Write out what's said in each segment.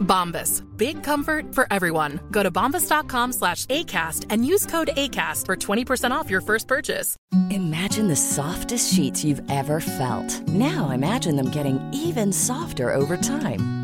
Bombas. Big comfort for everyone. Go to bombas.com slash ACAST and use code ACAST for 20% off your first purchase. Imagine the softest sheets you've ever felt. Now imagine them getting even softer over time.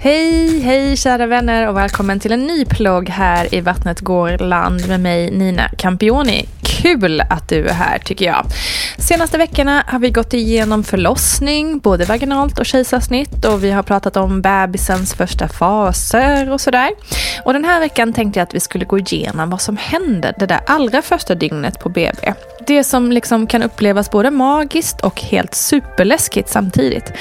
Hej, hej kära vänner och välkommen till en ny plogg här i Vattnet går land med mig Nina Campioni. Kul att du är här tycker jag. Senaste veckorna har vi gått igenom förlossning, både vaginalt och kejsarsnitt och vi har pratat om bebisens första faser och sådär. Och den här veckan tänkte jag att vi skulle gå igenom vad som händer det där allra första dygnet på BB. Det som liksom kan upplevas både magiskt och helt superläskigt samtidigt.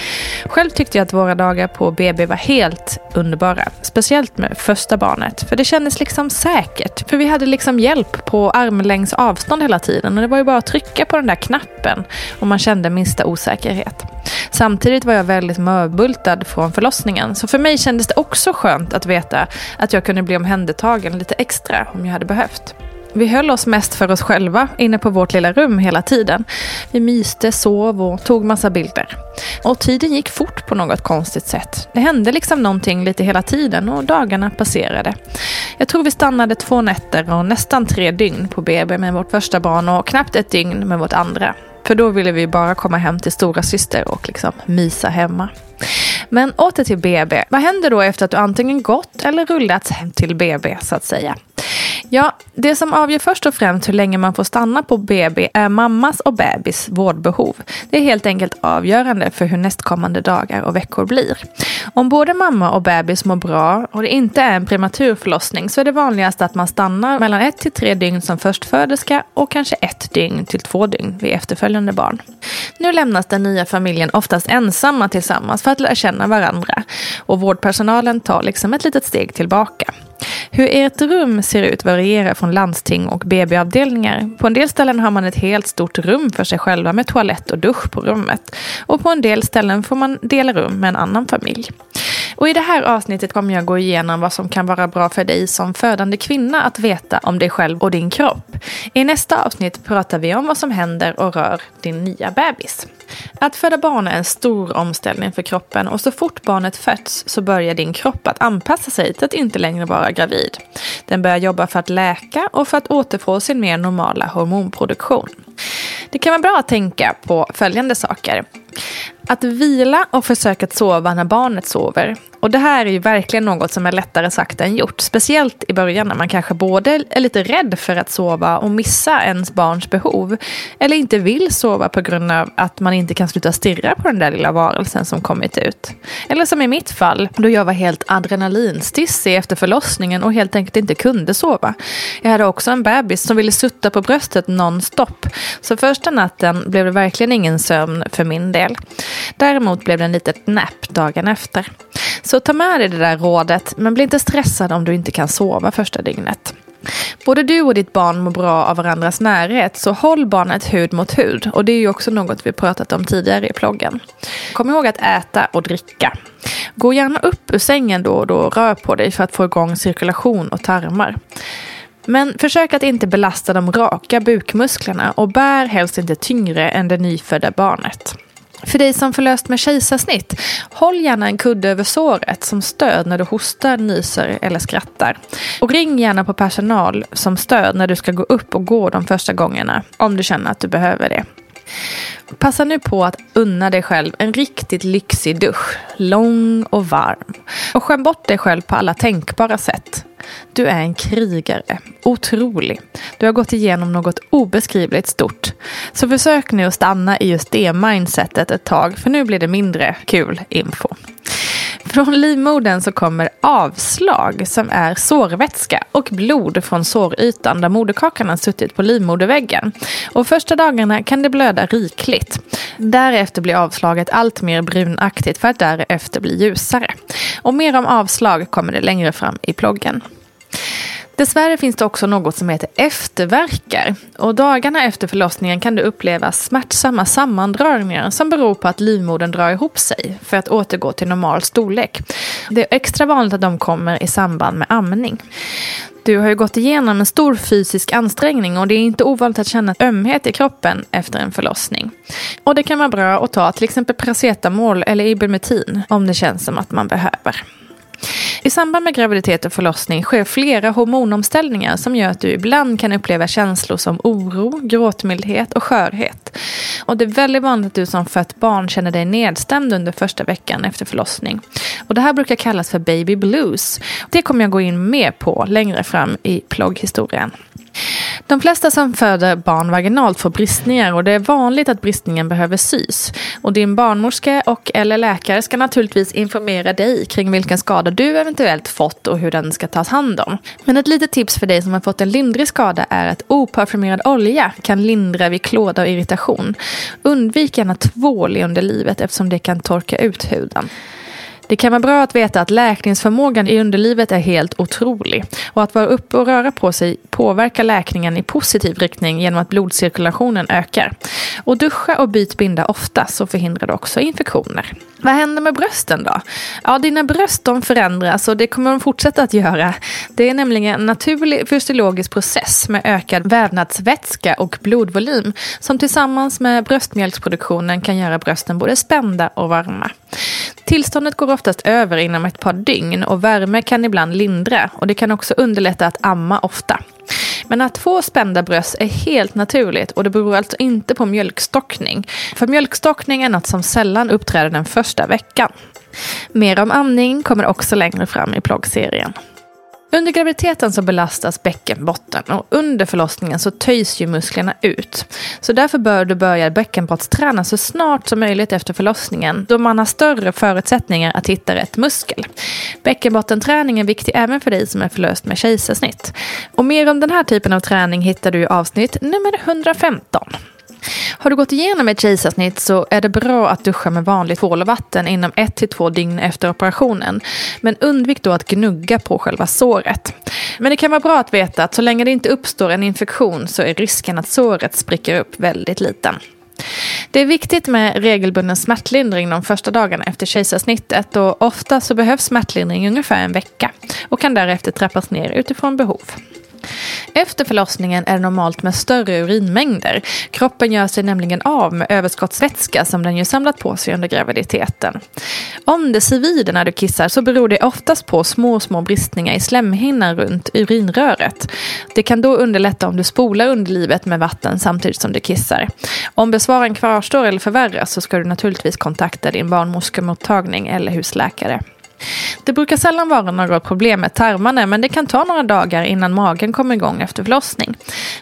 Själv tyckte jag att våra dagar på BB var helt underbara. Speciellt med första barnet. För det kändes liksom säkert. För vi hade liksom hjälp på armlängds avstånd hela tiden. Och det var ju bara att trycka på den där knappen om man kände minsta osäkerhet. Samtidigt var jag väldigt mörbultad från förlossningen. Så för mig kändes det också skönt att veta att jag kunde bli omhändertagen lite extra om jag hade behövt. Vi höll oss mest för oss själva inne på vårt lilla rum hela tiden. Vi myste, sov och tog massa bilder. Och tiden gick fort på något konstigt sätt. Det hände liksom någonting lite hela tiden och dagarna passerade. Jag tror vi stannade två nätter och nästan tre dygn på BB med vårt första barn och knappt ett dygn med vårt andra. För då ville vi bara komma hem till stora syster och liksom mysa hemma. Men åter till BB. Vad händer då efter att du antingen gått eller rullats hem till BB så att säga? Ja, det som avgör först och främst hur länge man får stanna på BB är mammas och bebis vårdbehov. Det är helt enkelt avgörande för hur nästkommande dagar och veckor blir. Om både mamma och bebis mår bra och det inte är en prematur förlossning så är det vanligast att man stannar mellan ett till tre dygn som förstföderska och kanske ett dygn till två dygn vid efterföljande barn. Nu lämnas den nya familjen oftast ensamma tillsammans för att lära känna varandra och vårdpersonalen tar liksom ett litet steg tillbaka. Hur ert rum ser ut varierar från landsting och BB-avdelningar. På en del ställen har man ett helt stort rum för sig själva med toalett och dusch på rummet. Och på en del ställen får man dela rum med en annan familj. Och I det här avsnittet kommer jag gå igenom vad som kan vara bra för dig som födande kvinna att veta om dig själv och din kropp. I nästa avsnitt pratar vi om vad som händer och rör din nya bebis. Att föda barn är en stor omställning för kroppen och så fort barnet föds så börjar din kropp att anpassa sig till att inte längre vara gravid. Den börjar jobba för att läka och för att återfå sin mer normala hormonproduktion. Det kan vara bra att tänka på följande saker. Att vila och försöka att sova när barnet sover. Och det här är ju verkligen något som är lättare sagt än gjort. Speciellt i början när man kanske både är lite rädd för att sova och missa ens barns behov. Eller inte vill sova på grund av att man inte kan sluta stirra på den där lilla varelsen som kommit ut. Eller som i mitt fall, då jag var helt adrenalinstissig efter förlossningen och helt enkelt inte kunde sova. Jag hade också en bebis som ville sutta på bröstet nonstop. Så första natten blev det verkligen ingen sömn för min del. Däremot blev det en litet nap dagen efter. Så ta med dig det där rådet, men bli inte stressad om du inte kan sova första dygnet. Både du och ditt barn mår bra av varandras närhet, så håll barnet hud mot hud. Och det är ju också något vi pratat om tidigare i ploggen. Kom ihåg att äta och dricka. Gå gärna upp ur sängen då och då och rör på dig för att få igång cirkulation och tarmar. Men försök att inte belasta de raka bukmusklerna och bär helst inte tyngre än det nyfödda barnet. För dig som förlöst med kejsarsnitt, håll gärna en kudde över såret som stöd när du hostar, nyser eller skrattar. Och ring gärna på personal som stöd när du ska gå upp och gå de första gångerna, om du känner att du behöver det. Passa nu på att unna dig själv en riktigt lyxig dusch, lång och varm. Och skäm bort dig själv på alla tänkbara sätt. Du är en krigare, otrolig. Du har gått igenom något obeskrivligt stort. Så försök nu att stanna i just det mindsetet ett tag, för nu blir det mindre kul info. Från livmodern så kommer avslag som är sårvätska och blod från sårytan där moderkakan har suttit på livmoderväggen. Och första dagarna kan det blöda rikligt. Därefter blir avslaget allt mer brunaktigt för att därefter bli ljusare. Och mer om avslag kommer det längre fram i ploggen. Dessvärre finns det också något som heter efterverkar. Och dagarna efter förlossningen kan det upplevas smärtsamma sammandragningar som beror på att livmodern drar ihop sig för att återgå till normal storlek. Det är extra vanligt att de kommer i samband med amning. Du har ju gått igenom en stor fysisk ansträngning och det är inte ovanligt att känna ömhet i kroppen efter en förlossning. Och det kan vara bra att ta till exempel paracetamol eller ibumetin om det känns som att man behöver. I samband med graviditet och förlossning sker flera hormonomställningar som gör att du ibland kan uppleva känslor som oro, gråtmildhet och skörhet. Och det är väldigt vanligt att du som fött barn känner dig nedstämd under första veckan efter förlossning. Och det här brukar kallas för baby blues. Det kommer jag gå in mer på längre fram i plogghistorien. De flesta som föder barn vaginalt får bristningar och det är vanligt att bristningen behöver sys. Och din barnmorska och eller läkare ska naturligtvis informera dig kring vilken skada du eventuellt fått och hur den ska tas hand om. Men ett litet tips för dig som har fått en lindrig skada är att oparfumerad olja kan lindra vid klåda och irritation. Undvik gärna tvål i underlivet eftersom det kan torka ut huden. Det kan vara bra att veta att läkningsförmågan i underlivet är helt otrolig och att vara uppe och röra på sig påverkar läkningen i positiv riktning genom att blodcirkulationen ökar. Och duscha och byt binda ofta så förhindrar du också infektioner. Vad händer med brösten då? Ja, dina bröst de förändras och det kommer de fortsätta att göra. Det är nämligen en naturlig fysiologisk process med ökad vävnadsvätska och blodvolym som tillsammans med bröstmjölksproduktionen kan göra brösten både spända och varma. Tillståndet går oftast över inom ett par dygn och värme kan ibland lindra och det kan också underlätta att amma ofta. Men att få spända bröst är helt naturligt och det beror alltså inte på mjölkstockning. För mjölkstockning är något som sällan uppträder den första veckan. Mer om amning kommer också längre fram i bloggserien. Under graviditeten så belastas bäckenbotten och under förlossningen så töjs ju musklerna ut. Så därför bör du börja bäckenbottsträna så snart som möjligt efter förlossningen då man har större förutsättningar att hitta rätt muskel. Bäckenbottenträning är viktig även för dig som är förlöst med kejsarsnitt. Och mer om den här typen av träning hittar du i avsnitt nummer 115. Har du gått igenom ett kejsarsnitt så är det bra att duscha med vanligt tvål och vatten inom ett till två dygn efter operationen. Men undvik då att gnugga på själva såret. Men det kan vara bra att veta att så länge det inte uppstår en infektion så är risken att såret spricker upp väldigt liten. Det är viktigt med regelbunden smärtlindring de första dagarna efter kejsarsnittet och ofta så behövs smärtlindring ungefär en vecka och kan därefter trappas ner utifrån behov. Efter förlossningen är det normalt med större urinmängder. Kroppen gör sig nämligen av med överskottsvätska som den ju samlat på sig under graviditeten. Om det svider när du kissar så beror det oftast på små, små bristningar i slemhinnan runt urinröret. Det kan då underlätta om du spolar underlivet med vatten samtidigt som du kissar. Om besvaren kvarstår eller förvärras så ska du naturligtvis kontakta din barnmorskemottagning eller husläkare. Det brukar sällan vara något problem med tarmarna men det kan ta några dagar innan magen kommer igång efter förlossning.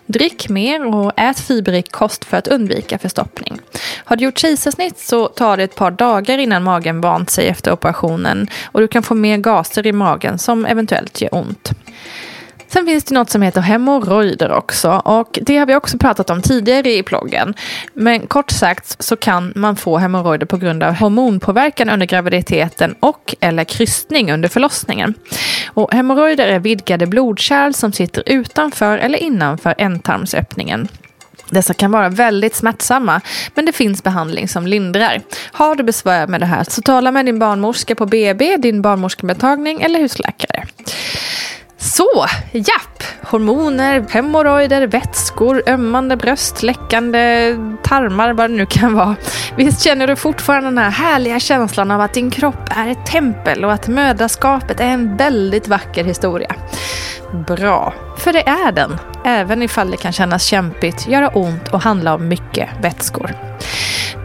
Drick mer och ät fiberrik kost för att undvika förstoppning. Har du gjort kejsarsnitt så tar det ett par dagar innan magen vant sig efter operationen och du kan få mer gaser i magen som eventuellt gör ont. Sen finns det något som heter hemorrojder också och det har vi också pratat om tidigare i ploggen. Men kort sagt så kan man få hemorrojder på grund av hormonpåverkan under graviditeten och eller krystning under förlossningen. Och hemorrojder är vidgade blodkärl som sitter utanför eller innanför ändtarmsöppningen. Dessa kan vara väldigt smärtsamma, men det finns behandling som lindrar. Har du besvär med det här så tala med din barnmorska på BB, din barnmorskemottagning eller husläkare. Så, japp! Hormoner, hemorrojder, vätskor, ömmande bröst, läckande tarmar, vad det nu kan vara. Visst känner du fortfarande den här härliga känslan av att din kropp är ett tempel och att mödraskapet är en väldigt vacker historia? Bra, för det är den. Även ifall det kan kännas kämpigt, göra ont och handla om mycket vätskor.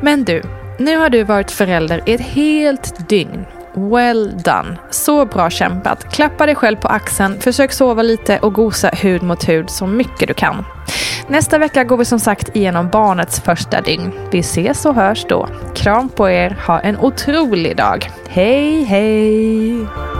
Men du, nu har du varit förälder i ett helt dygn Well done. Så bra kämpat. Klappa dig själv på axeln, försök sova lite och gosa hud mot hud så mycket du kan. Nästa vecka går vi som sagt igenom barnets första dygn. Vi ses och hörs då. Kram på er, ha en otrolig dag. Hej hej!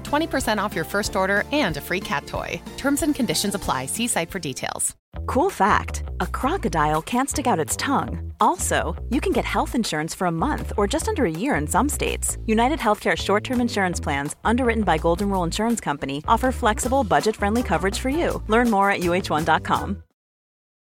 for 20% off your first order and a free cat toy. Terms and conditions apply. See site for details. Cool fact a crocodile can't stick out its tongue. Also, you can get health insurance for a month or just under a year in some states. United Healthcare short term insurance plans, underwritten by Golden Rule Insurance Company, offer flexible, budget friendly coverage for you. Learn more at uh1.com.